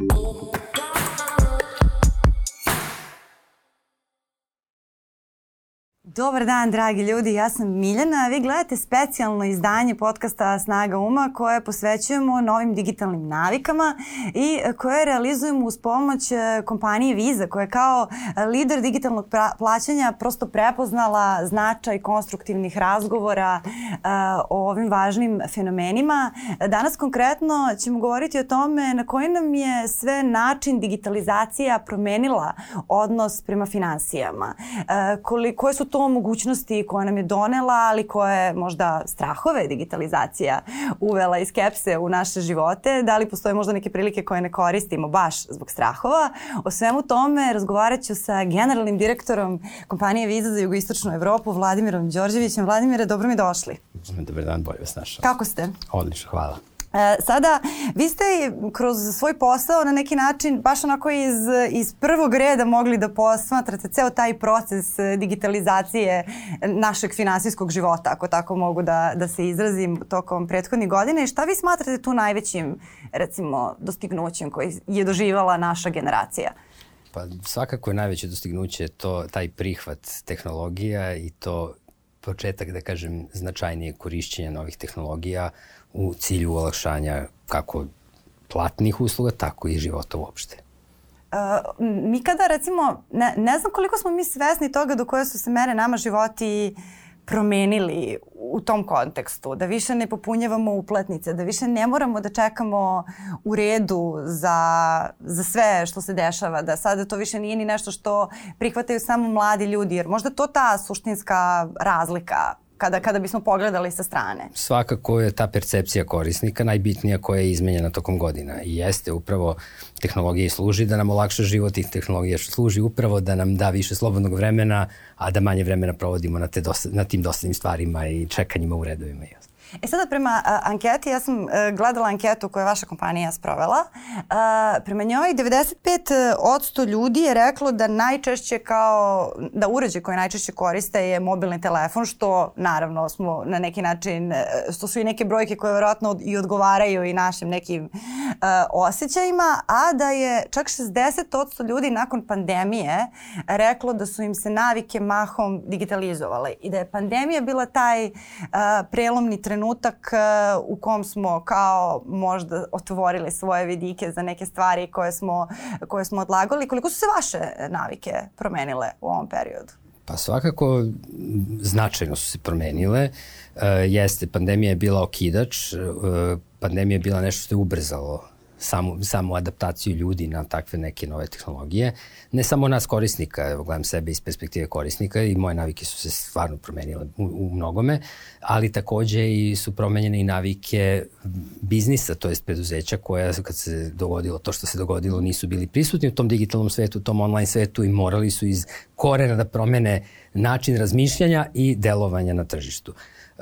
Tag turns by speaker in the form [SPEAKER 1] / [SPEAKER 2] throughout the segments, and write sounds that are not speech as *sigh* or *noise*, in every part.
[SPEAKER 1] Oh. Dobar dan, dragi ljudi, ja sam Miljana. Vi gledate specijalno izdanje podcasta Snaga uma koje posvećujemo novim digitalnim navikama i koje realizujemo uz pomoć e, kompanije Visa koja je kao lider digitalnog plaćanja prosto prepoznala značaj konstruktivnih razgovora uh, o ovim važnim fenomenima. Danas konkretno ćemo govoriti o tome na koji nam je sve način digitalizacija promenila odnos prema finansijama. Koliko, koje su to mogućnosti koje nam je donela, ali koje možda strahove digitalizacija uvela i skepse u naše živote, da li postoje možda neke prilike koje ne koristimo baš zbog strahova. O svemu tome razgovarat ću sa generalnim direktorom kompanije Viza za jugoistočnu Evropu, Vladimirom Đorđevićem. Vladimire, dobro mi došli.
[SPEAKER 2] Dobar dan, bolje vas našao.
[SPEAKER 1] Kako ste?
[SPEAKER 2] Odlično, hvala.
[SPEAKER 1] E, sada, vi ste kroz svoj posao na neki način baš onako iz, iz prvog reda mogli da posmatrate ceo taj proces e, digitalizacije našeg finansijskog života, ako tako mogu da, da se izrazim tokom prethodnih godina. I šta vi smatrate tu najvećim, recimo, dostignućem koji je doživala naša generacija?
[SPEAKER 2] Pa svakako je najveće dostignuće to taj prihvat tehnologija i to početak, da kažem, značajnije korišćenja novih tehnologija u cilju olakšanja kako platnih usluga, tako i života uopšte.
[SPEAKER 1] Uh, mi kada recimo, ne, ne znam koliko smo mi svesni toga do koje su se mere nama životi promenili u tom kontekstu, da više ne popunjavamo uplatnice, da više ne moramo da čekamo u redu za, za sve što se dešava, da sada to više nije ni nešto što prihvataju samo mladi ljudi, jer možda to ta suštinska razlika kada, kada bismo pogledali sa strane?
[SPEAKER 2] Svakako je ta percepcija korisnika najbitnija koja je izmenjena tokom godina i jeste upravo tehnologija i služi da nam olakša život i tehnologija služi upravo da nam da više slobodnog vremena, a da manje vremena provodimo na, te dosta, na tim dosadnim stvarima i čekanjima u redovima.
[SPEAKER 1] E sada prema a, anketi, ja sam e, gledala anketu koju je vaša kompanija sprovela. A, prema njoj 95% ljudi je reklo da najčešće kao, da uređaj koje najčešće koriste je mobilni telefon, što naravno smo na neki način, e, što su i neke brojke koje verovatno i odgovaraju i našim nekim a, osjećajima, a da je čak 60% ljudi nakon pandemije reklo da su im se navike mahom digitalizovale i da je pandemija bila taj a, prelomni trenutak trenutak e, u kom smo kao možda otvorili svoje vidike za neke stvari koje smo, koje smo odlagali. Koliko su se vaše navike promenile u ovom periodu?
[SPEAKER 2] Pa svakako značajno su se promenile. E, jeste, pandemija je bila okidač, e, pandemija je bila nešto što je ubrzalo samu, samu adaptaciju ljudi na takve neke nove tehnologije. Ne samo nas korisnika, evo gledam sebe iz perspektive korisnika i moje navike su se stvarno promenile u, u mnogome, ali takođe i su promenjene i navike biznisa, to jest preduzeća koja kad se dogodilo to što se dogodilo nisu bili prisutni u tom digitalnom svetu, u tom online svetu i morali su iz korena da promene način razmišljanja i delovanja na tržištu.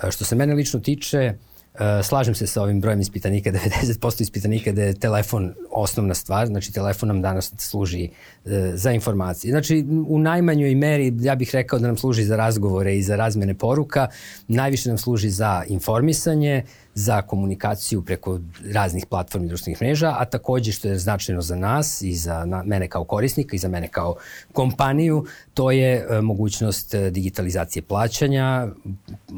[SPEAKER 2] E, što se mene lično tiče, Uh, slažem se sa ovim brojem ispitanika, *laughs* 90% ispitanika da je telefon osnovna stvar, znači telefon nam danas služi uh, za informacije. Znači u najmanjoj meri ja bih rekao da nam služi za razgovore i za razmene poruka, najviše nam služi za informisanje, za komunikaciju preko raznih platformi društvenih mreža, a takođe što je značajno za nas i za na, mene kao korisnika i za mene kao kompaniju, to je e, mogućnost e, digitalizacije plaćanja,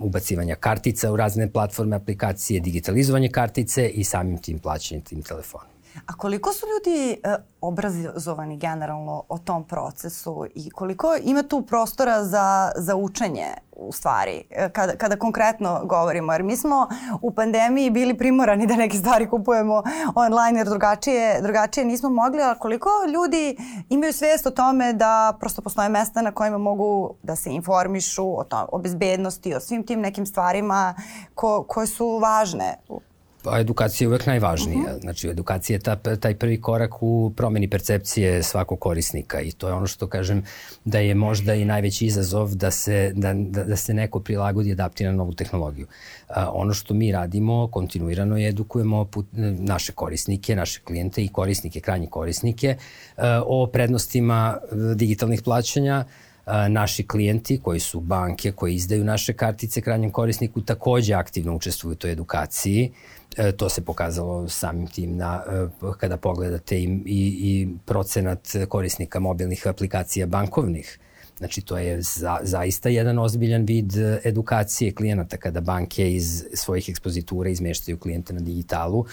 [SPEAKER 2] ubacivanja kartica u razne platforme, aplikacije, digitalizovanje kartice i samim tim plaćanje tim telefonom.
[SPEAKER 1] A koliko su ljudi e, obrazovani generalno o tom procesu i koliko ima tu prostora za, za učenje u stvari, e, kada, kada konkretno govorimo, jer mi smo u pandemiji bili primorani da neke stvari kupujemo online jer drugačije, drugačije nismo mogli, ali koliko ljudi imaju svijest o tome da prosto postoje mesta na kojima mogu da se informišu o, tom, o bezbednosti, o svim tim nekim stvarima ko, koje su važne
[SPEAKER 2] edukacija je uvek najvažnija. Uh mhm. -huh. Znači, edukacija je ta, taj prvi korak u promeni percepcije svakog korisnika i to je ono što kažem da je možda i najveći izazov da se, da, da, da se neko prilagodi i adaptira na novu tehnologiju. A, ono što mi radimo kontinuirano je edukujemo put, naše korisnike, naše klijente i korisnike, krajnje korisnike a, o prednostima digitalnih plaćanja, naši klijenti koji su banke koji izdaju naše kartice krajnjem korisniku takođe aktivno učestvuju u toj edukaciji. E, to se pokazalo samim tim na, e, kada pogledate i, i, i procenat korisnika mobilnih aplikacija bankovnih. Znači, to je za, zaista jedan ozbiljan vid edukacije klijenata kada banke iz svojih ekspozitura izmeštaju klijente na digitalu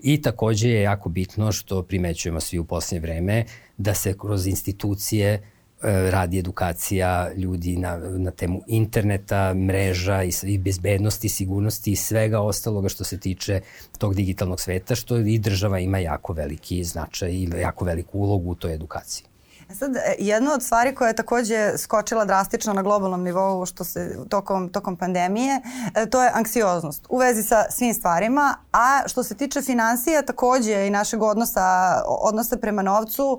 [SPEAKER 2] i takođe je jako bitno što primećujemo svi u poslednje vreme da se kroz institucije E, radi edukacija ljudi na, na temu interneta, mreža i, i bezbednosti, sigurnosti i svega ostaloga što se tiče tog digitalnog sveta, što i država ima jako veliki značaj i jako veliku ulogu u toj edukaciji.
[SPEAKER 1] E sad, e, jedna od stvari koja je takođe skočila drastično na globalnom nivou što se tokom, tokom pandemije, e, to je anksioznost u vezi sa svim stvarima, a što se tiče financija takođe i našeg odnosa, odnosa prema novcu,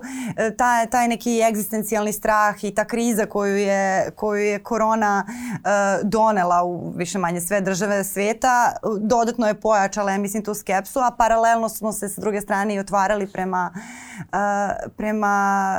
[SPEAKER 1] taj, taj neki egzistencijalni strah i ta kriza koju je, koju je korona donela u više manje sve države sveta, dodatno je pojačala, ja mislim, tu skepsu, a paralelno smo se sa druge strane i otvarali prema, prema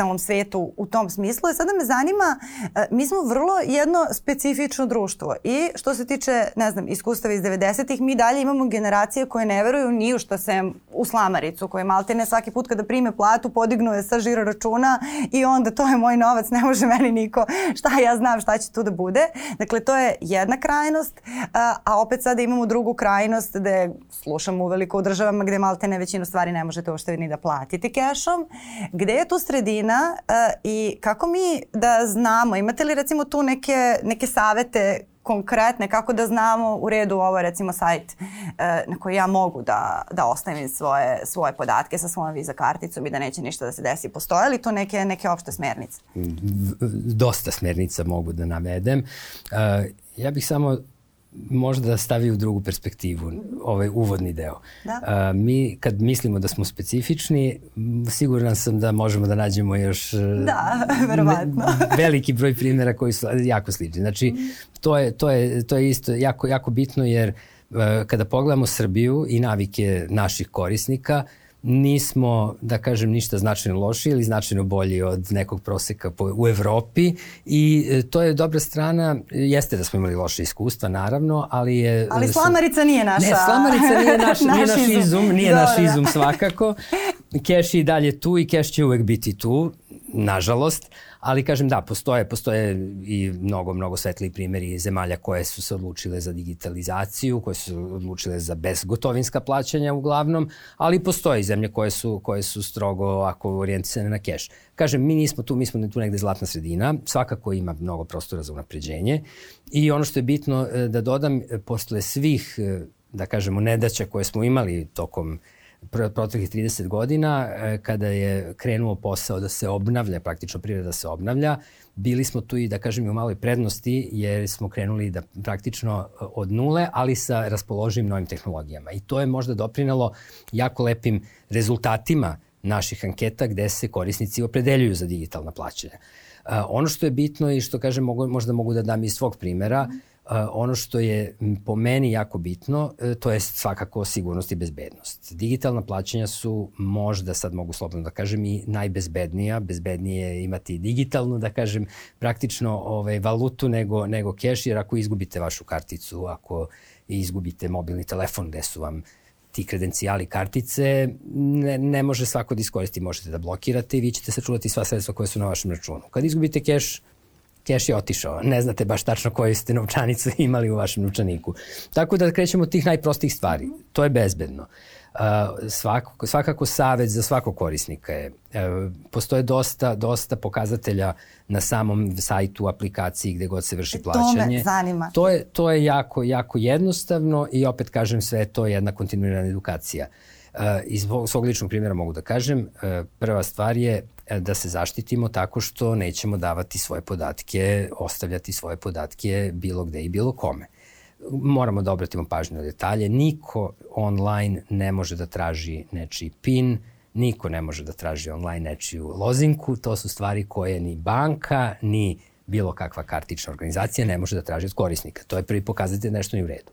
[SPEAKER 1] digitalnom svetu u tom smislu. I sada me zanima, e, mi smo vrlo jedno specifično društvo i što se tiče, ne znam, iskustava iz 90-ih, mi dalje imamo generacije koje ne veruju ni u što se u slamaricu, koje maltene svaki put kada prime platu podignu je sa žiro računa i onda to je moj novac, ne može meni niko, šta ja znam šta će tu da bude. Dakle, to je jedna krajnost, a, a opet sada imamo drugu krajnost gde slušamo uveliko u državama gde maltene većinu stvari ne možete uopšte ni da platite kešom. Gde je tu sredina sredina uh, i kako mi da znamo, imate li recimo tu neke, neke savete konkretne kako da znamo u redu ovo je recimo sajt uh, na koji ja mogu da, da ostavim svoje, svoje podatke sa svojom viza karticom i da neće ništa da se desi. Postoje li tu neke, neke opšte smernice?
[SPEAKER 2] Dosta smernica mogu da navedem. Uh, ja bih samo možda da stavi u drugu perspektivu ovaj uvodni deo. Da. A, mi kad mislimo da smo specifični, siguran sam da možemo da nađemo još
[SPEAKER 1] da, *laughs* verovatno.
[SPEAKER 2] veliki broj primjera koji su jako slični. Znači, to je, to je, to je isto jako, jako bitno jer kada pogledamo Srbiju i navike naših korisnika, nismo, da kažem, ništa značajno loši ili značajno bolji od nekog proseka po, u Evropi. I e, to je dobra strana, jeste da smo imali loše iskustva, naravno, ali je...
[SPEAKER 1] Ali slamarica nije naša...
[SPEAKER 2] Ne, slamarica nije naš, naš, *laughs* nije naš izum, nije Dobre. naš izum svakako. Keš je i dalje tu i keš će uvek biti tu, nažalost, ali kažem da, postoje, postoje i mnogo, mnogo svetliji primjeri zemalja koje su se odlučile za digitalizaciju, koje su odlučile za bezgotovinska plaćanja uglavnom, ali postoje i zemlje koje su, koje su strogo ako orijentisane na keš. Kažem, mi nismo tu, mi smo tu negde zlatna sredina, svakako ima mnogo prostora za unapređenje i ono što je bitno e, da dodam, e, posle svih, e, da kažemo, nedaća koje smo imali tokom proteklih 30 godina, e, kada je krenuo posao da se obnavlja, praktično priroda da se obnavlja, bili smo tu i da kažem u maloj prednosti jer smo krenuli da praktično e, od nule, ali sa raspoloživim novim tehnologijama. I to je možda doprinalo jako lepim rezultatima naših anketa gde se korisnici opredeljuju za digitalna plaćanja. Uh, ono što je bitno i što kažem mogu, možda mogu da dam iz svog primera, mm ono što je po meni jako bitno, e, to je svakako sigurnost i bezbednost. Digitalna plaćanja su možda, sad mogu slobodno da kažem, i najbezbednija. Bezbednije je imati digitalnu, da kažem, praktično ovaj, valutu nego, nego keš, jer ako izgubite vašu karticu, ako izgubite mobilni telefon gde su vam ti kredencijali kartice, ne, ne može svako da iskoristi, možete da blokirate i vi ćete sačuvati sva sredstva koje su na vašem računu. Kad izgubite keš, keš je otišao. Ne znate baš tačno koju ste novčanicu *laughs* imali u vašem novčaniku. Tako da krećemo od tih najprostih stvari. To je bezbedno. Uh, svakako, svakako savet za svakog korisnika je. Uh, postoje dosta, dosta pokazatelja na samom sajtu, aplikaciji gde god se vrši plaćanje. To
[SPEAKER 1] me zanima.
[SPEAKER 2] To je, to je jako, jako jednostavno i opet kažem sve to je jedna kontinuirana edukacija. Uh, iz svog ličnog primjera mogu da kažem, uh, prva stvar je da se zaštitimo tako što nećemo davati svoje podatke, ostavljati svoje podatke bilo gde i bilo kome. Moramo da obratimo pažnju na detalje. Niko online ne može da traži nečiji PIN, niko ne može da traži online nečiju lozinku. To su stvari koje ni banka, ni bilo kakva kartična organizacija ne može da traži od korisnika. To je prvi pokazatelj da nešto nije u redu.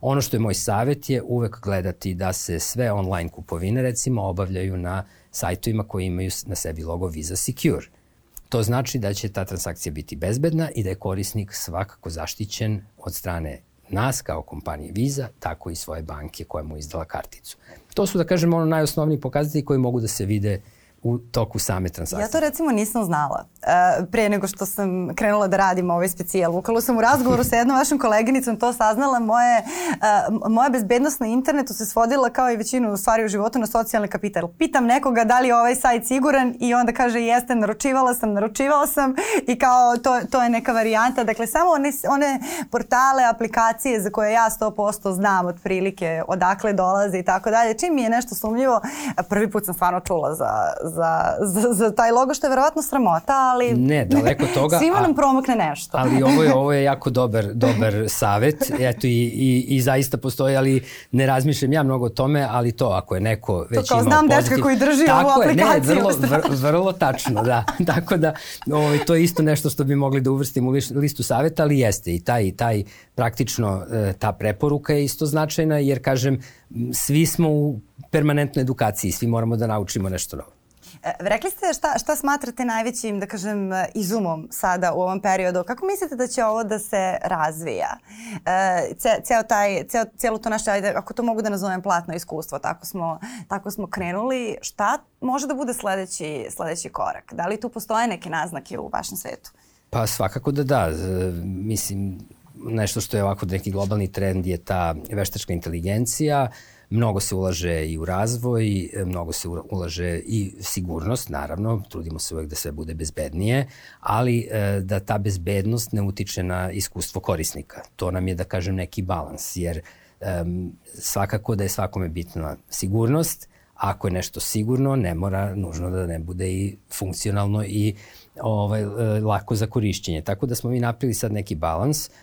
[SPEAKER 2] Ono što je moj savet je uvek gledati da se sve online kupovine recimo obavljaju na sajtovima koji imaju na sebi logo Visa Secure. to znači da će ta transakcija biti bezbedna i da je korisnik svakako zaštićen od strane nas kao kompanije Visa, tako i svoje banke koja mu izdala karticu. To su, da kažemo, ono najosnovniji pokazatelji koji mogu da se vide uh, u toku same transakcije.
[SPEAKER 1] Ja to recimo nisam znala uh, pre nego što sam krenula da radim ovaj specijal. Ukalo sam u razgovoru sa jednom vašom koleginicom to saznala. Moje, uh, moja bezbednost na internetu se svodila kao i većinu stvari u životu na socijalni kapital. Pitam nekoga da li je ovaj sajt siguran i onda kaže jeste, naručivala sam, naručivala sam i kao to, to je neka varijanta. Dakle, samo one, one portale, aplikacije za koje ja 100% znam otprilike odakle dolaze i tako dalje. Čim mi je nešto sumljivo, prvi put sam stvarno čula za, za, za, za taj logo, što je verovatno sramota, ali
[SPEAKER 2] ne, daleko toga. *laughs*
[SPEAKER 1] svima nam promokne nešto.
[SPEAKER 2] ali *laughs* ovo je, ovo je jako dobar, dobar savet, eto i, i, i zaista postoji, ali ne razmišljam ja mnogo o tome, ali to ako je neko već imao
[SPEAKER 1] znam
[SPEAKER 2] pozitiv...
[SPEAKER 1] dečka koji drži
[SPEAKER 2] Tako
[SPEAKER 1] ovu
[SPEAKER 2] je,
[SPEAKER 1] aplikaciju.
[SPEAKER 2] Ne, vrlo, *laughs* vrlo, vrlo tačno, da. Tako da ovaj, to je isto nešto što bi mogli da uvrstimo u listu saveta, ali jeste i taj, taj praktično e, ta preporuka je isto značajna, jer kažem, svi smo u permanentnoj edukaciji, svi moramo da naučimo nešto novo.
[SPEAKER 1] E, rekli ste šta, šta smatrate najvećim, da kažem, izumom sada u ovom periodu. Kako mislite da će ovo da se razvija? E, ce, ceo taj, ceo, cijelo to naše, ajde, ako to mogu da nazovem platno iskustvo, tako smo, tako smo krenuli. Šta može da bude sledeći, sledeći korak? Da li tu postoje neke naznake u vašem svetu?
[SPEAKER 2] Pa svakako da da. Mislim, nešto što je ovako neki globalni trend je ta veštačka inteligencija. Mnogo se ulaže i u razvoj, mnogo se ulaže i sigurnost, naravno, trudimo se uvek da sve bude bezbednije, ali e, da ta bezbednost ne utiče na iskustvo korisnika. To nam je, da kažem, neki balans, jer um, svakako da je svakome bitna sigurnost, ako je nešto sigurno, ne mora nužno da ne bude i funkcionalno i ovaj, lako za korišćenje. Tako da smo mi napravili sad neki balans. Uh,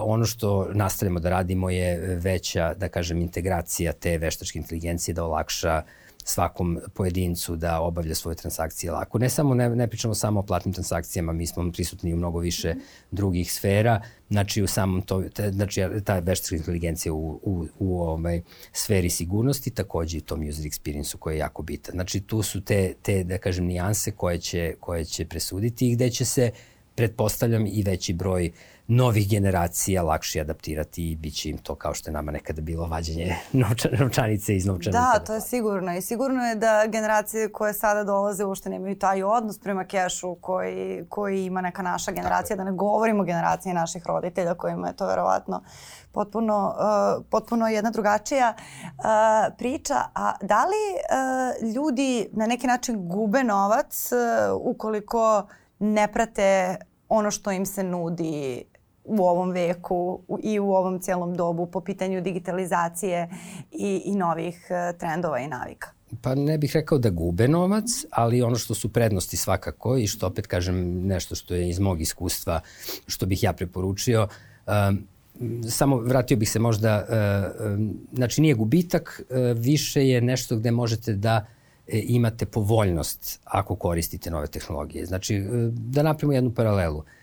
[SPEAKER 2] ono što nastavljamo da radimo je veća, da kažem, integracija te veštačke inteligencije da olakša svakom pojedincu da obavlja svoje transakcije lako. Ne samo ne, ne pričamo samo o platnim transakcijama, mi smo prisutni u mnogo više drugih sfera, znači u samom to, te, znači ta veštačka inteligencija u, u, u ovaj, sferi sigurnosti, takođe i tom user experience-u koji je jako bitan. Znači tu su te, te da kažem, nijanse koje će, koje će presuditi i gde će se, pretpostavljam, i veći broj uh, novih generacija lakše adaptirati i bit će im to kao što je nama nekada bilo vađenje *laughs* novčanice iz novčanika.
[SPEAKER 1] Da, to je sigurno i sigurno je da generacije koje sada dolaze uopšte nemaju taj odnos prema kešu koji, koji ima neka naša generacija, da ne govorimo generacije naših roditelja kojima je to verovatno potpuno, uh, potpuno jedna drugačija uh, priča. A da li uh, ljudi na neki način gube novac uh, ukoliko ne prate ono što im se nudi u ovom veku i u ovom celom dobu po pitanju digitalizacije i, i novih e, trendova i navika?
[SPEAKER 2] Pa ne bih rekao da gube novac, ali ono što su prednosti svakako i što opet kažem nešto što je iz mog iskustva, što bih ja preporučio, um, samo vratio bih se možda, uh, znači nije gubitak, uh, više je nešto gde možete da imate povoljnost ako koristite nove tehnologije. Znači, da napravimo jednu paralelu. Uh, E,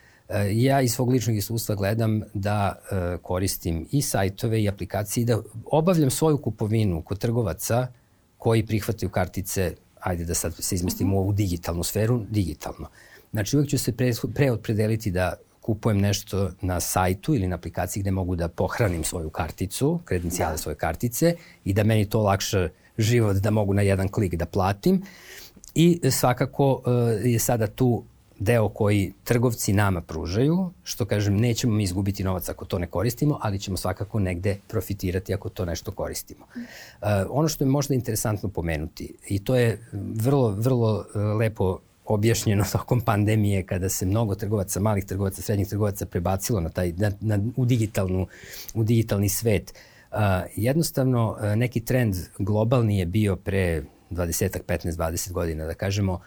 [SPEAKER 2] ja iz svog ličnog iskustva gledam da e, koristim i sajtove i aplikacije i da obavljam svoju kupovinu kod trgovaca koji prihvataju kartice, ajde da sad se izmestimo u ovu digitalnu sferu, digitalno. Znači uvek ću se pre, pre odpredeliti da kupujem nešto na sajtu ili na aplikaciji gde mogu da pohranim svoju karticu, kredencijale da. svoje kartice i da meni to lakše život da mogu na jedan klik da platim. I svakako uh, je sada tu deo koji trgovci nama pružaju, što kažem, nećemo mi izgubiti novac ako to ne koristimo, ali ćemo svakako negde profitirati ako to nešto koristimo. Uh, ono što je možda interesantno pomenuti, i to je vrlo, vrlo uh, lepo objašnjeno *laughs* tokom pandemije kada se mnogo trgovaca, malih trgovaca, srednjih trgovaca prebacilo na taj, na, na, u, digitalnu, u digitalni svet. Uh, jednostavno, uh, neki trend globalni je bio pre 20, 15, 20 godina, da kažemo, uh,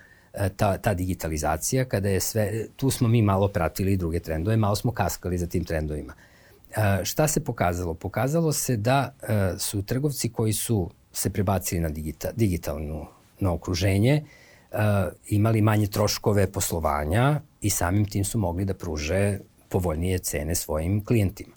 [SPEAKER 2] ta, ta digitalizacija, kada je sve, tu smo mi malo pratili druge trendove, malo smo kaskali za tim trendovima. E, šta se pokazalo? Pokazalo se da e, su trgovci koji su se prebacili na digita, digitalno na okruženje, e, imali manje troškove poslovanja i samim tim su mogli da pruže povoljnije cene svojim klijentima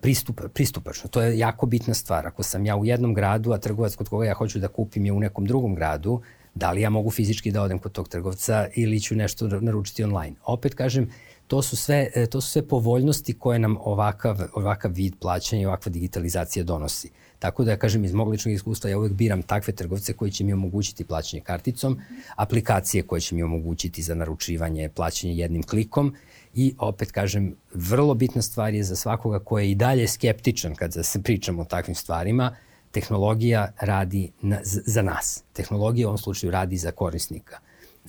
[SPEAKER 2] pristup, pristupačno. To je jako bitna stvar. Ako sam ja u jednom gradu, a trgovac kod koga ja hoću da kupim je u nekom drugom gradu, Da li ja mogu fizički da odem kod tog trgovca ili ću nešto naručiti online? Opet kažem, to su sve, e, to su sve povoljnosti koje nam ovakav, ovakav vid plaćanja i ovakva digitalizacija donosi. Tako da, kažem, iz mog ličnog iskustva ja uvek biram takve trgovce koji će mi omogućiti plaćanje karticom, aplikacije koje će mi omogućiti za naručivanje, plaćanje jednim klikom i opet kažem, vrlo bitna stvar je za svakoga ko je i dalje skeptičan kada se pričamo o takvim stvarima, tehnologija radi na, za nas. Tehnologija u ovom slučaju radi za korisnika.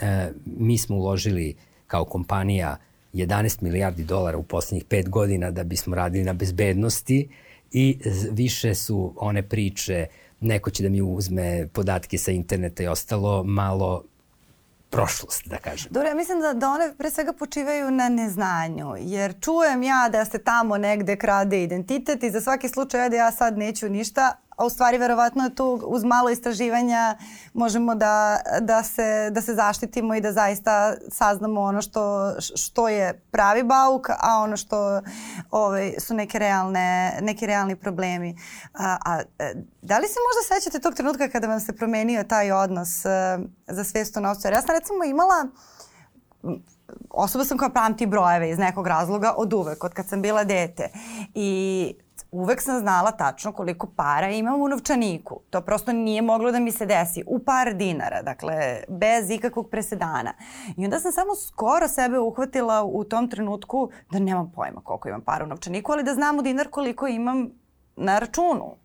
[SPEAKER 2] E, mi smo uložili kao kompanija 11 milijardi dolara u poslednjih pet godina da bismo radili na bezbednosti i više su one priče neko će da mi uzme podatke sa interneta i ostalo malo prošlost, da kažem.
[SPEAKER 1] Dobro, ja mislim da, da one pre svega počivaju na neznanju, jer čujem ja da se tamo negde krade identitet i za svaki slučaj da ja sad neću ništa, a u stvari verovatno je tu uz malo istraživanja možemo da, da, se, da se zaštitimo i da zaista saznamo ono što, što je pravi bauk, a ono što ovaj, su neke realne, neki realni problemi. A, a da li se možda sećate tog trenutka kada vam se promenio taj odnos a, za svest o novcu? Jer ja sam recimo imala osoba sam koja pamti brojeve iz nekog razloga od uvek, od kad sam bila dete. I uvek sam znala tačno koliko para imam u novčaniku. To prosto nije moglo da mi se desi. U par dinara, dakle, bez ikakvog presedana. I onda sam samo skoro sebe uhvatila u tom trenutku da nemam pojma koliko imam para u novčaniku, ali da znam u dinar koliko imam na računu.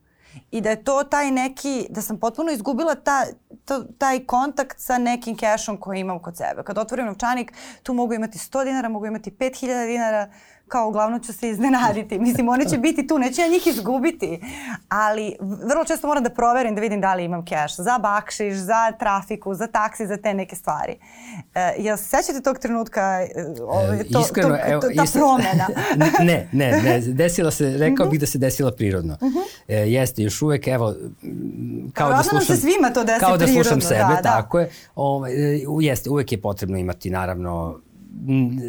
[SPEAKER 1] I da je to taj neki, da sam potpuno izgubila ta, to, taj kontakt sa nekim kešom koji imam kod sebe. Kad otvorim novčanik, tu mogu imati 100 dinara, mogu imati 5000 dinara, kao uglavnom ću se iznenaditi. Mislim, one će biti tu, neću ja njih izgubiti. Ali vrlo često moram da proverim da vidim da li imam keš za bakšiš, za trafiku, za taksi, za te neke stvari. E, jel se sećate tog trenutka, e, ove, to, Iskreno, to, evo, to, ta jesam, promena? *laughs*
[SPEAKER 2] ne, ne, ne, desila se, rekao bih da se desila prirodno. Uh mhm. -huh. e, jeste, još uvek, evo, kao da slušam...
[SPEAKER 1] se svima to desi
[SPEAKER 2] kao
[SPEAKER 1] da
[SPEAKER 2] slušam sebe, da, da. tako je. Ove, ovaj, jeste, uvek je potrebno imati, naravno,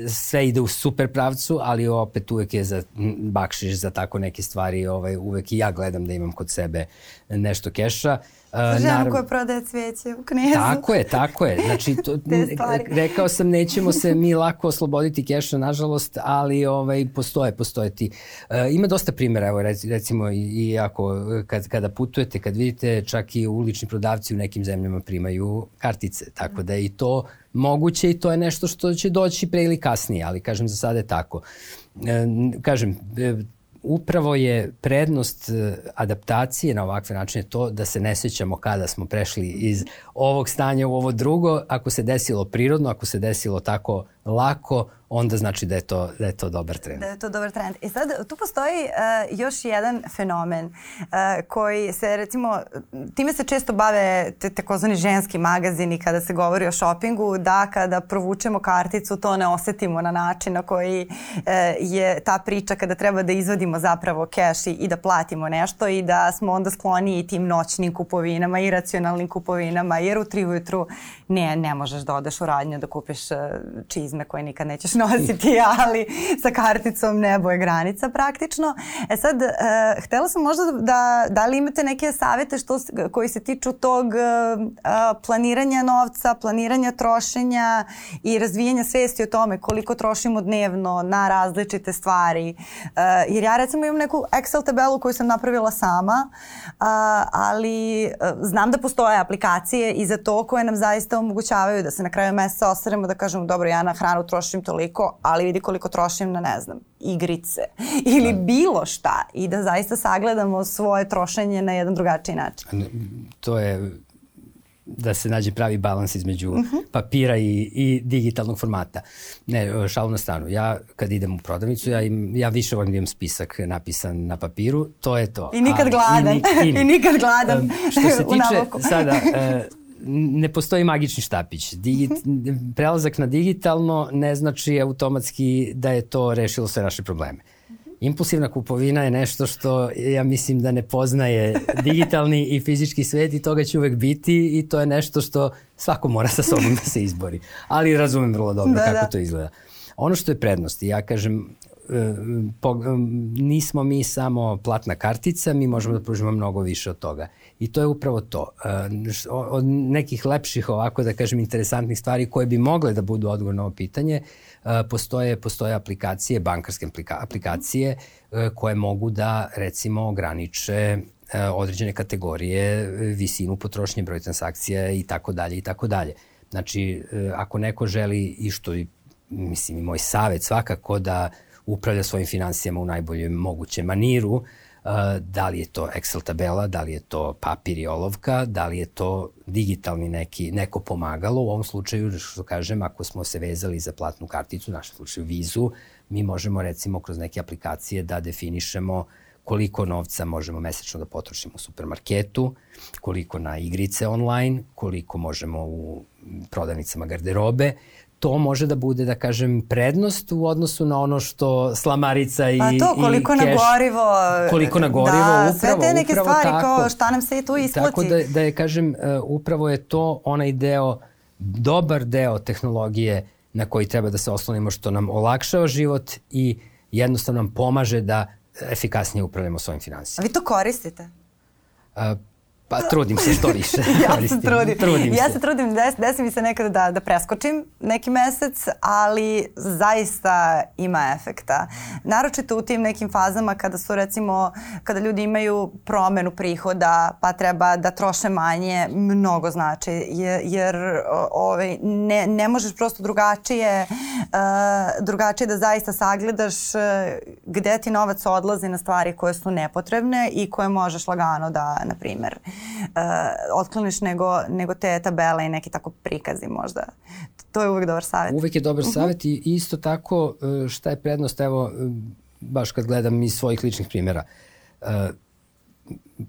[SPEAKER 2] sve ide u super pravcu, ali opet uvek je za bakšiš za tako neke stvari, ovaj, uvek i ja gledam da imam kod sebe nešto keša.
[SPEAKER 1] Uh, Žena koja prodaje cveće u knezu.
[SPEAKER 2] Tako je, tako je. Znači, to, *laughs* rekao sam, nećemo se mi lako osloboditi keša, nažalost, ali ovaj, postoje, postoje ti. Uh, ima dosta primjera, evo recimo i, i ako kad, kada putujete, kad vidite, čak i ulični prodavci u nekim zemljama primaju kartice, tako da i to moguće i to je nešto što će doći pre ili kasnije, ali kažem za sada je tako. E, kažem, e, upravo je prednost e, adaptacije na ovakve načine to da se ne sećamo kada smo prešli iz ovog stanja u ovo drugo, ako se desilo prirodno, ako se desilo tako lako, onda znači da je to, da je to dobar trend.
[SPEAKER 1] Da je to dobar trend. I sad tu postoji uh, još jedan fenomen uh, koji se recimo, time se često bave te takozvani ženski magazini kada se govori o šopingu, da kada provučemo karticu to ne osetimo na način na koji uh, je ta priča kada treba da izvadimo zapravo keš i, i da platimo nešto i da smo onda skloni i tim noćnim kupovinama, i racionalnim kupovinama, jer u tri ujutru ne, ne možeš da odeš u radnju da kupiš čizme koje nikad nećeš nositi, *laughs* ali sa karticom nebo je granica praktično. E sad, uh, htela sam možda da, da li imate neke savete što, koji se tiču tog uh, planiranja novca, planiranja trošenja i razvijanja svesti o tome koliko trošimo dnevno na različite stvari. Uh, jer ja recimo imam neku Excel tabelu koju sam napravila sama, uh, ali uh, znam da postoje aplikacije i za to koje nam zaista omogućavaju da se na kraju meseca ostaremo da kažemo dobro ja na hranu trošim toliko, ali vidi koliko trošim na, ne znam, igrice *laughs* ili da. bilo šta i da zaista sagledamo svoje trošenje na jedan drugačiji način.
[SPEAKER 2] To je da se nađe pravi balans između uh mhm. -huh. papira i, i digitalnog formata. Ne, šalu na stranu. Ja kad idem u prodavnicu, ja, im, ja više volim da imam spisak napisan na papiru, to je to.
[SPEAKER 1] I nikad gladan. I, i, *laughs* I nikad gladan
[SPEAKER 2] što se *laughs* tiče sada, uh, ne postoji magični štapić. Digit, prelazak na digitalno ne znači automatski da je to rešilo sve naše probleme. Impulsivna kupovina je nešto što ja mislim da ne poznaje digitalni i fizički svet i toga će uvek biti i to je nešto što svako mora sa sobom da se izbori. Ali razumem vrlo dobro da, kako da. to izgleda. Ono što je prednost, ja kažem, nismo mi samo platna kartica, mi možemo da pružimo mnogo više od toga. I to je upravo to. Od nekih lepših, ovako da kažem, interesantnih stvari koje bi mogle da budu odgovor na ovo pitanje, postoje, postoje aplikacije, bankarske aplikacije koje mogu da recimo ograniče određene kategorije, visinu potrošnje, broj transakcija i tako dalje i tako dalje. Znači, ako neko želi i što mislim i moj savet svakako da upravlja svojim financijama u najboljem mogućem maniru, uh, da li je to Excel tabela, da li je to papir i olovka, da li je to digitalni neki, neko pomagalo. U ovom slučaju, što kažem, ako smo se vezali za platnu karticu, u našem slučaju vizu, mi možemo recimo kroz neke aplikacije da definišemo koliko novca možemo mesečno da potrošimo u supermarketu, koliko na igrice online, koliko možemo u prodavnicama garderobe to može da bude, da kažem, prednost u odnosu na ono što slamarica i
[SPEAKER 1] Pa to, koliko
[SPEAKER 2] i
[SPEAKER 1] na gorivo.
[SPEAKER 2] Koliko na gorivo,
[SPEAKER 1] da,
[SPEAKER 2] upravo.
[SPEAKER 1] sve te neke
[SPEAKER 2] upravo
[SPEAKER 1] stvari
[SPEAKER 2] tako.
[SPEAKER 1] kao šta nam se i tu isplati.
[SPEAKER 2] Tako da, da je, kažem, e, upravo je to onaj deo, dobar deo tehnologije na koji treba da se oslonimo, što nam olakšava život i jednostavno nam pomaže da efikasnije upravljamo svojim finansijama.
[SPEAKER 1] A vi to koristite?
[SPEAKER 2] A, Pa trudim se što više. *laughs*
[SPEAKER 1] ja se trudim.
[SPEAKER 2] trudim
[SPEAKER 1] ja
[SPEAKER 2] se.
[SPEAKER 1] se trudim, des, desi mi se nekada da, da preskočim neki mesec, ali zaista ima efekta. Naročito u tim nekim fazama kada su recimo, kada ljudi imaju promenu prihoda pa treba da troše manje, mnogo znači. Jer, jer ovaj, ne, ne možeš prosto drugačije, uh, drugačije da zaista sagledaš uh, gde ti novac odlazi na stvari koje su nepotrebne i koje možeš lagano da, na primer, otkloniš nego, nego te tabele i neki tako prikazi možda. To je uvek dobar savjet.
[SPEAKER 2] Uvek je dobar savjet uh -huh. i isto tako šta je prednost, evo, baš kad gledam iz svojih ličnih primjera. Uh,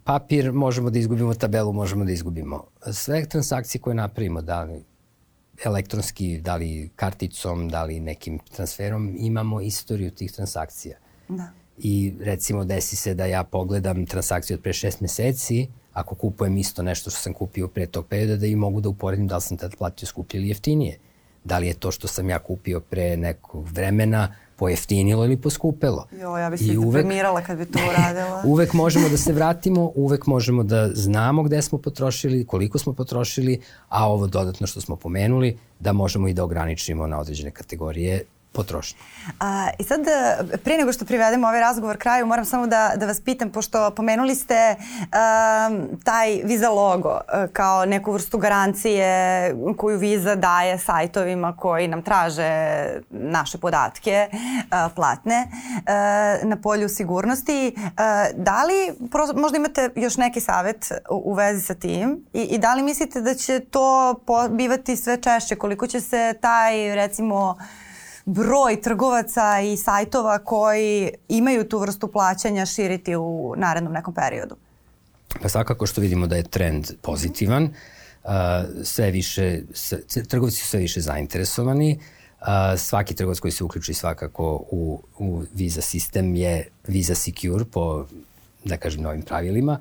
[SPEAKER 2] papir možemo da izgubimo, tabelu možemo da izgubimo. Sve transakcije koje napravimo, da li elektronski, da li karticom, da li nekim transferom, imamo istoriju tih transakcija.
[SPEAKER 1] Da.
[SPEAKER 2] I recimo desi se da ja pogledam transakciju od pre šest meseci, ako kupujem isto nešto što sam kupio pre tog perioda, da i mogu da uporedim da li sam tad platio skuplje ili jeftinije. Da li je to što sam ja kupio pre nekog vremena pojeftinilo ili poskupelo.
[SPEAKER 1] Jo, ja bih se deprimirala kad bi to uradila. *laughs*
[SPEAKER 2] uvek možemo da se vratimo, uvek možemo da znamo gde smo potrošili, koliko smo potrošili, a ovo dodatno što smo pomenuli, da možemo i da ograničimo na određene kategorije potrošnje.
[SPEAKER 1] A, I sad, pre nego što privedemo ovaj razgovor kraju, moram samo da, da vas pitam, pošto pomenuli ste um, taj Visa logo uh, kao neku vrstu garancije koju Visa daje sajtovima koji nam traže naše podatke uh, platne uh, na polju sigurnosti. Uh, da li možda imate još neki savet u, u vezi sa tim I, i da li mislite da će to bivati sve češće? Koliko će se taj, recimo, broj trgovaca i sajtova koji imaju tu vrstu plaćanja širiti u narednom nekom periodu?
[SPEAKER 2] Pa svakako što vidimo da je trend pozitivan, uh, sve više, trgovci su sve više zainteresovani, uh, svaki trgovac koji se uključi svakako u, u Visa sistem je Visa Secure po da kažem, novim pravilima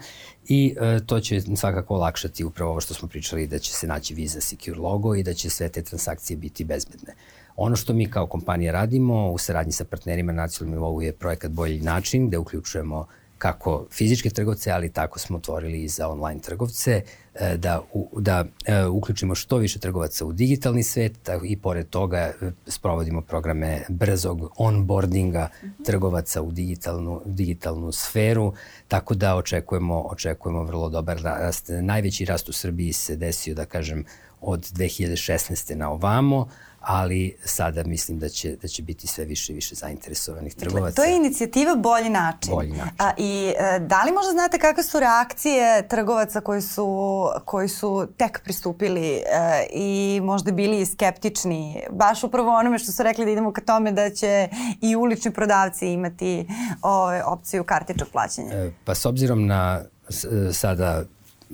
[SPEAKER 2] i e, to će svakako olakšati upravo ovo što smo pričali da će se naći Visa Secure logo i da će sve te transakcije biti bezbedne. Ono što mi kao kompanija radimo u saradnji sa partnerima na nacionalnom nivou je projekat Bolji način gde uključujemo kako fizičke trgovce, ali tako smo otvorili i za online trgovce, e, da, u, da e, uključimo što više trgovaca u digitalni svet i pored toga e, sprovodimo programe brzog onboardinga trgovaca u digitalnu, digitalnu sferu, tako da očekujemo, očekujemo vrlo dobar rast. Najveći rast u Srbiji se desio, da kažem, od 2016. na ovamo, ali sada mislim da će, da će biti sve više i više zainteresovanih trgovaca.
[SPEAKER 1] Dakle, to je inicijativa Bolji način.
[SPEAKER 2] Bolji način.
[SPEAKER 1] A, I e, da li možda znate kakve su reakcije trgovaca koji su, koji su tek pristupili e, i možda bili skeptični, baš upravo onome što su rekli da idemo ka tome da će i ulični prodavci imati ove, opciju kartičnog plaćanja?
[SPEAKER 2] E, pa s obzirom na sada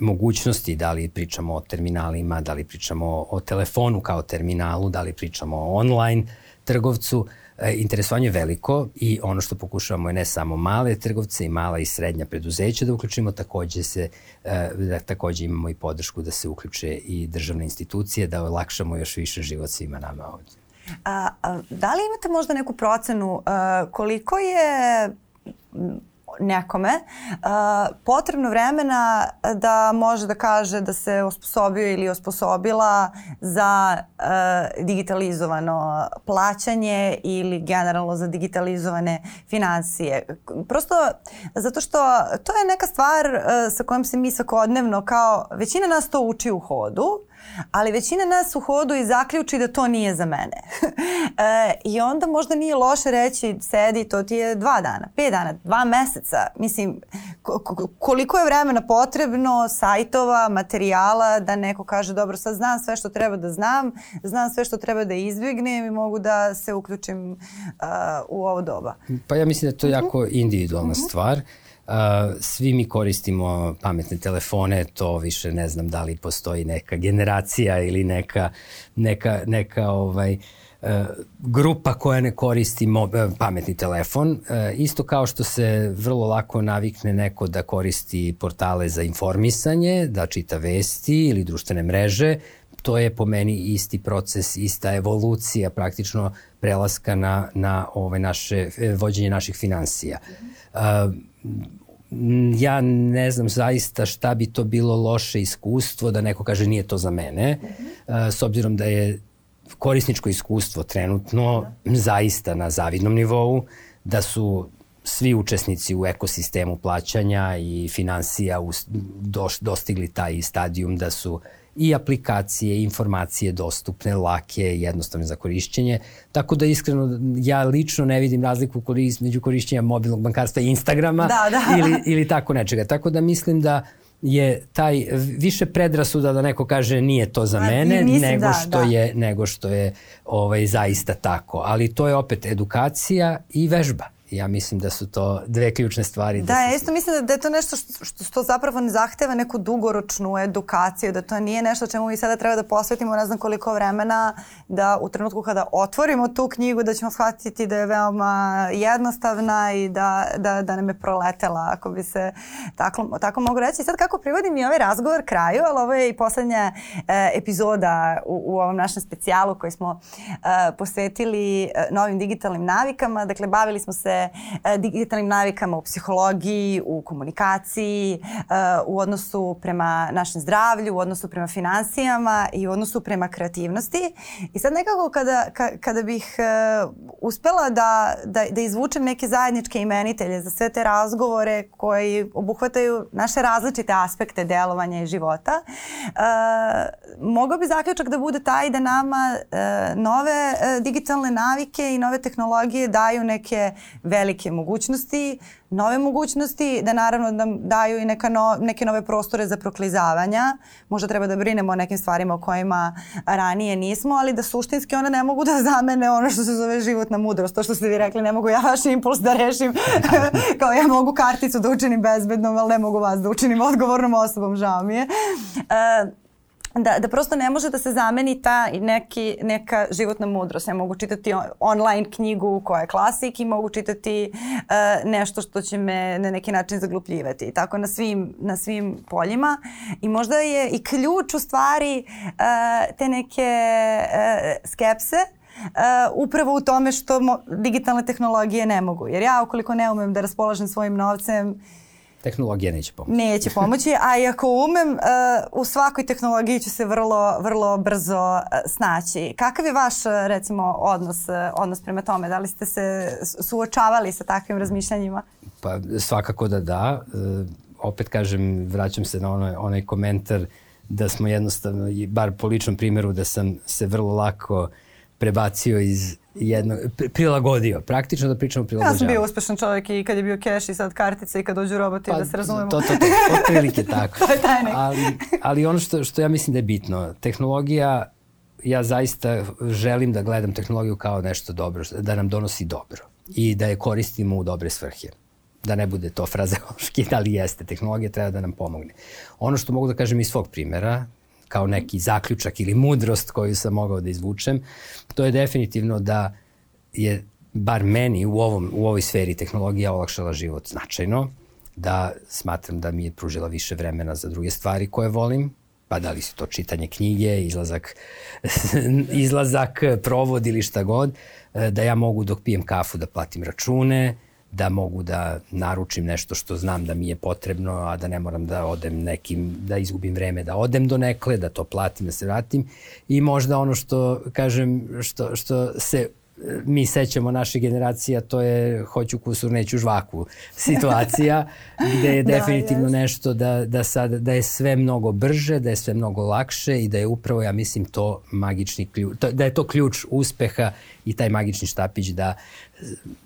[SPEAKER 2] mogućnosti, da li pričamo o terminalima, da li pričamo o telefonu kao terminalu, da li pričamo o online trgovcu, e, interesovanje je veliko i ono što pokušavamo je ne samo male trgovce i mala i srednja preduzeća da uključimo, takođe se e, da takođe imamo i podršku da se uključe i državne institucije, da olakšamo još više život svima nama ovde.
[SPEAKER 1] A, a, da li imate možda neku procenu a, koliko je nekome potrebno vremena da može da kaže da se osposobio ili osposobila za digitalizovano plaćanje ili generalno za digitalizovane financije. Prosto zato što to je neka stvar sa kojom se mi svakodnevno kao većina nas to uči u hodu ali većina nas u hodu i zaključi da to nije za mene. *laughs* e, I onda možda nije loše reći sedi, to ti je dva dana, pet dana, dva meseca. Mislim, koliko je vremena potrebno, sajtova, materijala, da neko kaže dobro, sad znam sve što treba da znam, znam sve što treba da izbjegnem i mogu da se uključim uh, u ovo doba.
[SPEAKER 2] Pa ja mislim da je to jako individualna mhm. -huh. stvar. Svi mi koristimo pametne telefone, to više ne znam da li postoji neka generacija ili neka, neka, neka ovaj, uh, grupa koja ne koristi mob, pametni telefon. Uh, isto kao što se vrlo lako navikne neko da koristi portale za informisanje, da čita vesti ili društvene mreže, to je po meni isti proces, ista evolucija praktično prelaska na, na ove naše, vođenje naših financija. Uh, ja ne znam zaista šta bi to bilo loše iskustvo da neko kaže nije to za mene, uh s obzirom da je korisničko iskustvo trenutno zaista na zavidnom nivou, da su svi učesnici u ekosistemu plaćanja i financija dostigli taj stadijum da su i aplikacije, i informacije dostupne, lake, jednostavne za korišćenje. Tako da iskreno ja lično ne vidim razliku među korišćenja mobilnog bankarstva i Instagrama
[SPEAKER 1] da, da. *laughs*
[SPEAKER 2] ili, ili tako nečega. Tako da mislim da je taj više predrasuda da neko kaže nije to za A, mene mislim, nego da, što da. je nego što je ovaj zaista tako ali to je opet edukacija i vežba ja mislim da su to dve ključne stvari.
[SPEAKER 1] Da, da ja isto mislim da, da je to nešto što, što, što zapravo ne zahteva neku dugoročnu edukaciju, da to nije nešto čemu mi sada treba da posvetimo ne znam koliko vremena, da u trenutku kada otvorimo tu knjigu da ćemo shvatiti da je veoma jednostavna i da, da, da nam je proletela, ako bi se tako, tako mogu reći. Sad kako privodim i ovaj razgovor kraju, ali ovo je i poslednja e, epizoda u, u ovom našem specijalu koji smo e, posvetili e, novim digitalnim navikama. Dakle, bavili smo se E, digitalnim navikama u psihologiji, u komunikaciji, e, u odnosu prema našem zdravlju, u odnosu prema financijama i u odnosu prema kreativnosti. I sad nekako kada, kada bih e, uspela da, da, da izvučem neke zajedničke imenitelje za sve te razgovore koji obuhvataju naše različite aspekte delovanja i života, mogao bi zaključak da bude taj da nama nove digitalne navike i nove tehnologije daju neke velike mogućnosti, nove mogućnosti, da naravno nam daju i neka no, neke nove prostore za proklizavanja. Možda treba da brinemo o nekim stvarima o kojima ranije nismo, ali da suštinski one ne mogu da zamene ono što se zove životna mudrost. To što ste vi rekli, ne mogu ja vaš impuls da rešim. *laughs* Kao ja mogu karticu da učinim bezbednom, ali ne mogu vas da učinim odgovornom osobom, žao mi je. Uh, da, da prosto ne može da se zameni ta neki, neka životna mudrost. Ja mogu čitati on, online knjigu koja je klasik i mogu čitati uh, nešto što će me na neki način zaglupljivati. Tako na svim, na svim poljima. I možda je i ključ u stvari uh, te neke uh, skepse Uh, upravo u tome što mo digitalne tehnologije ne mogu. Jer ja ukoliko ne umem da raspolažem svojim novcem,
[SPEAKER 2] Tehnologija neće pomoći.
[SPEAKER 1] Neće pomoći, a i ako umem, uh, u svakoj tehnologiji ću se vrlo, vrlo brzo uh, snaći. Kakav je vaš, uh, recimo, odnos, odnos prema tome? Da li ste se suočavali sa takvim razmišljanjima?
[SPEAKER 2] Pa svakako da da. Opet kažem, vraćam se na onaj, onaj komentar da smo jednostavno, bar po ličnom primjeru, da sam se vrlo lako prebacio iz jedno, prilagodio, praktično da pričamo prilagođavanje.
[SPEAKER 1] Ja sam bio uspešan čovjek i kad je bio keš i sad kartice i kad dođu roboti pa, da se razumemo.
[SPEAKER 2] To, to, to, otprilike tako. *laughs*
[SPEAKER 1] to je taj
[SPEAKER 2] Ali, ali ono što, što ja mislim da je bitno, tehnologija, ja zaista želim da gledam tehnologiju kao nešto dobro, da nam donosi dobro i da je koristimo u dobre svrhe da ne bude to frazeološki, *laughs* da li jeste, tehnologija treba da nam pomogne. Ono što mogu da kažem iz svog primera, kao neki zaključak ili mudrost koju sam mogao da izvučem, to je definitivno da je bar meni u, ovom, u ovoj sferi tehnologija olakšala život značajno, da smatram da mi je pružila više vremena za druge stvari koje volim, pa da li se to čitanje knjige, izlazak, *laughs* izlazak, provod ili šta god, e, da ja mogu dok pijem kafu da platim račune, da mogu da naručim nešto što znam da mi je potrebno, a da ne moram da odem nekim, da izgubim vreme da odem do nekle, da to platim, da se vratim. I možda ono što, kažem, što, što se mi sećamo naše generacije, a to je hoću kusur, neću žvaku situacija, *laughs* gde je da, definitivno da, nešto da, da, sad, da je sve mnogo brže, da je sve mnogo lakše i da je upravo, ja mislim, to magični ključ, da je to ključ uspeha i taj magični štapić da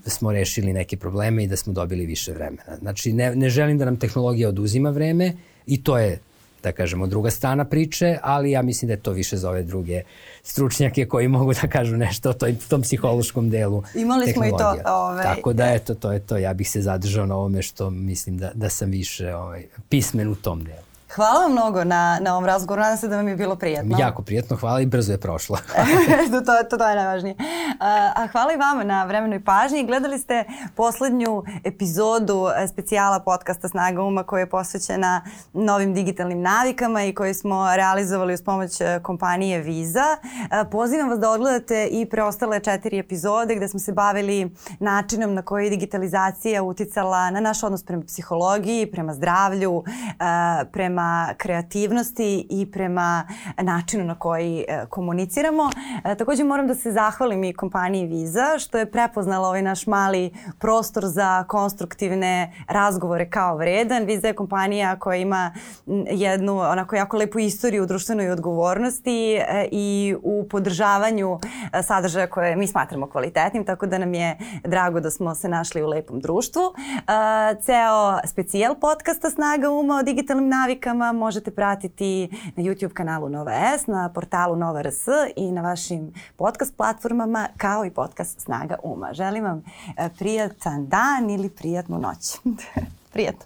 [SPEAKER 2] smo rešili neke probleme i da smo dobili više vremena. Znači, ne, ne želim da nam tehnologija oduzima vreme i to je da kažemo, druga strana priče, ali ja mislim da je to više za ove druge stručnjake koji mogu da kažu nešto o toj, tom psihološkom delu
[SPEAKER 1] Imali smo i to.
[SPEAKER 2] Ovaj, Tako da, eto, to je to. Ja bih se zadržao na ovome što mislim da, da sam više ovaj, pismen u tom delu.
[SPEAKER 1] Hvala vam mnogo na, na ovom razgovoru. Nadam se da vam je bilo prijetno.
[SPEAKER 2] Jako prijetno, hvala i brzo je prošlo. *laughs*
[SPEAKER 1] to, to, to je najvažnije. A, a hvala i vama na vremenoj pažnji. Gledali ste poslednju epizodu e, specijala podcasta Snaga uma koja je posvećena novim digitalnim navikama i koju smo realizovali uz pomoć e, kompanije Visa. A, e, pozivam vas da odgledate i preostale četiri epizode gde smo se bavili načinom na koji je digitalizacija uticala na naš odnos prema psihologiji, prema zdravlju, a, prema kreativnosti i prema načinu na koji e, komuniciramo. E, takođe moram da se zahvalim i kompaniji Visa što je prepoznala ovaj naš mali prostor za konstruktivne razgovore kao vredan. Visa je kompanija koja ima jednu onako jako lepu istoriju u društvenoj odgovornosti e, i u podržavanju sadržaja koje mi smatramo kvalitetnim, tako da nam je drago da smo se našli u lepom društvu. Ceo specijal podcasta Snaga uma o digitalnim navikama emisijama možete pratiti na YouTube kanalu Nova S, na portalu Nova RS i na vašim podcast platformama kao i podcast Snaga Uma. Želim vam e, prijatan dan ili prijatnu noć. *laughs* Prijatno.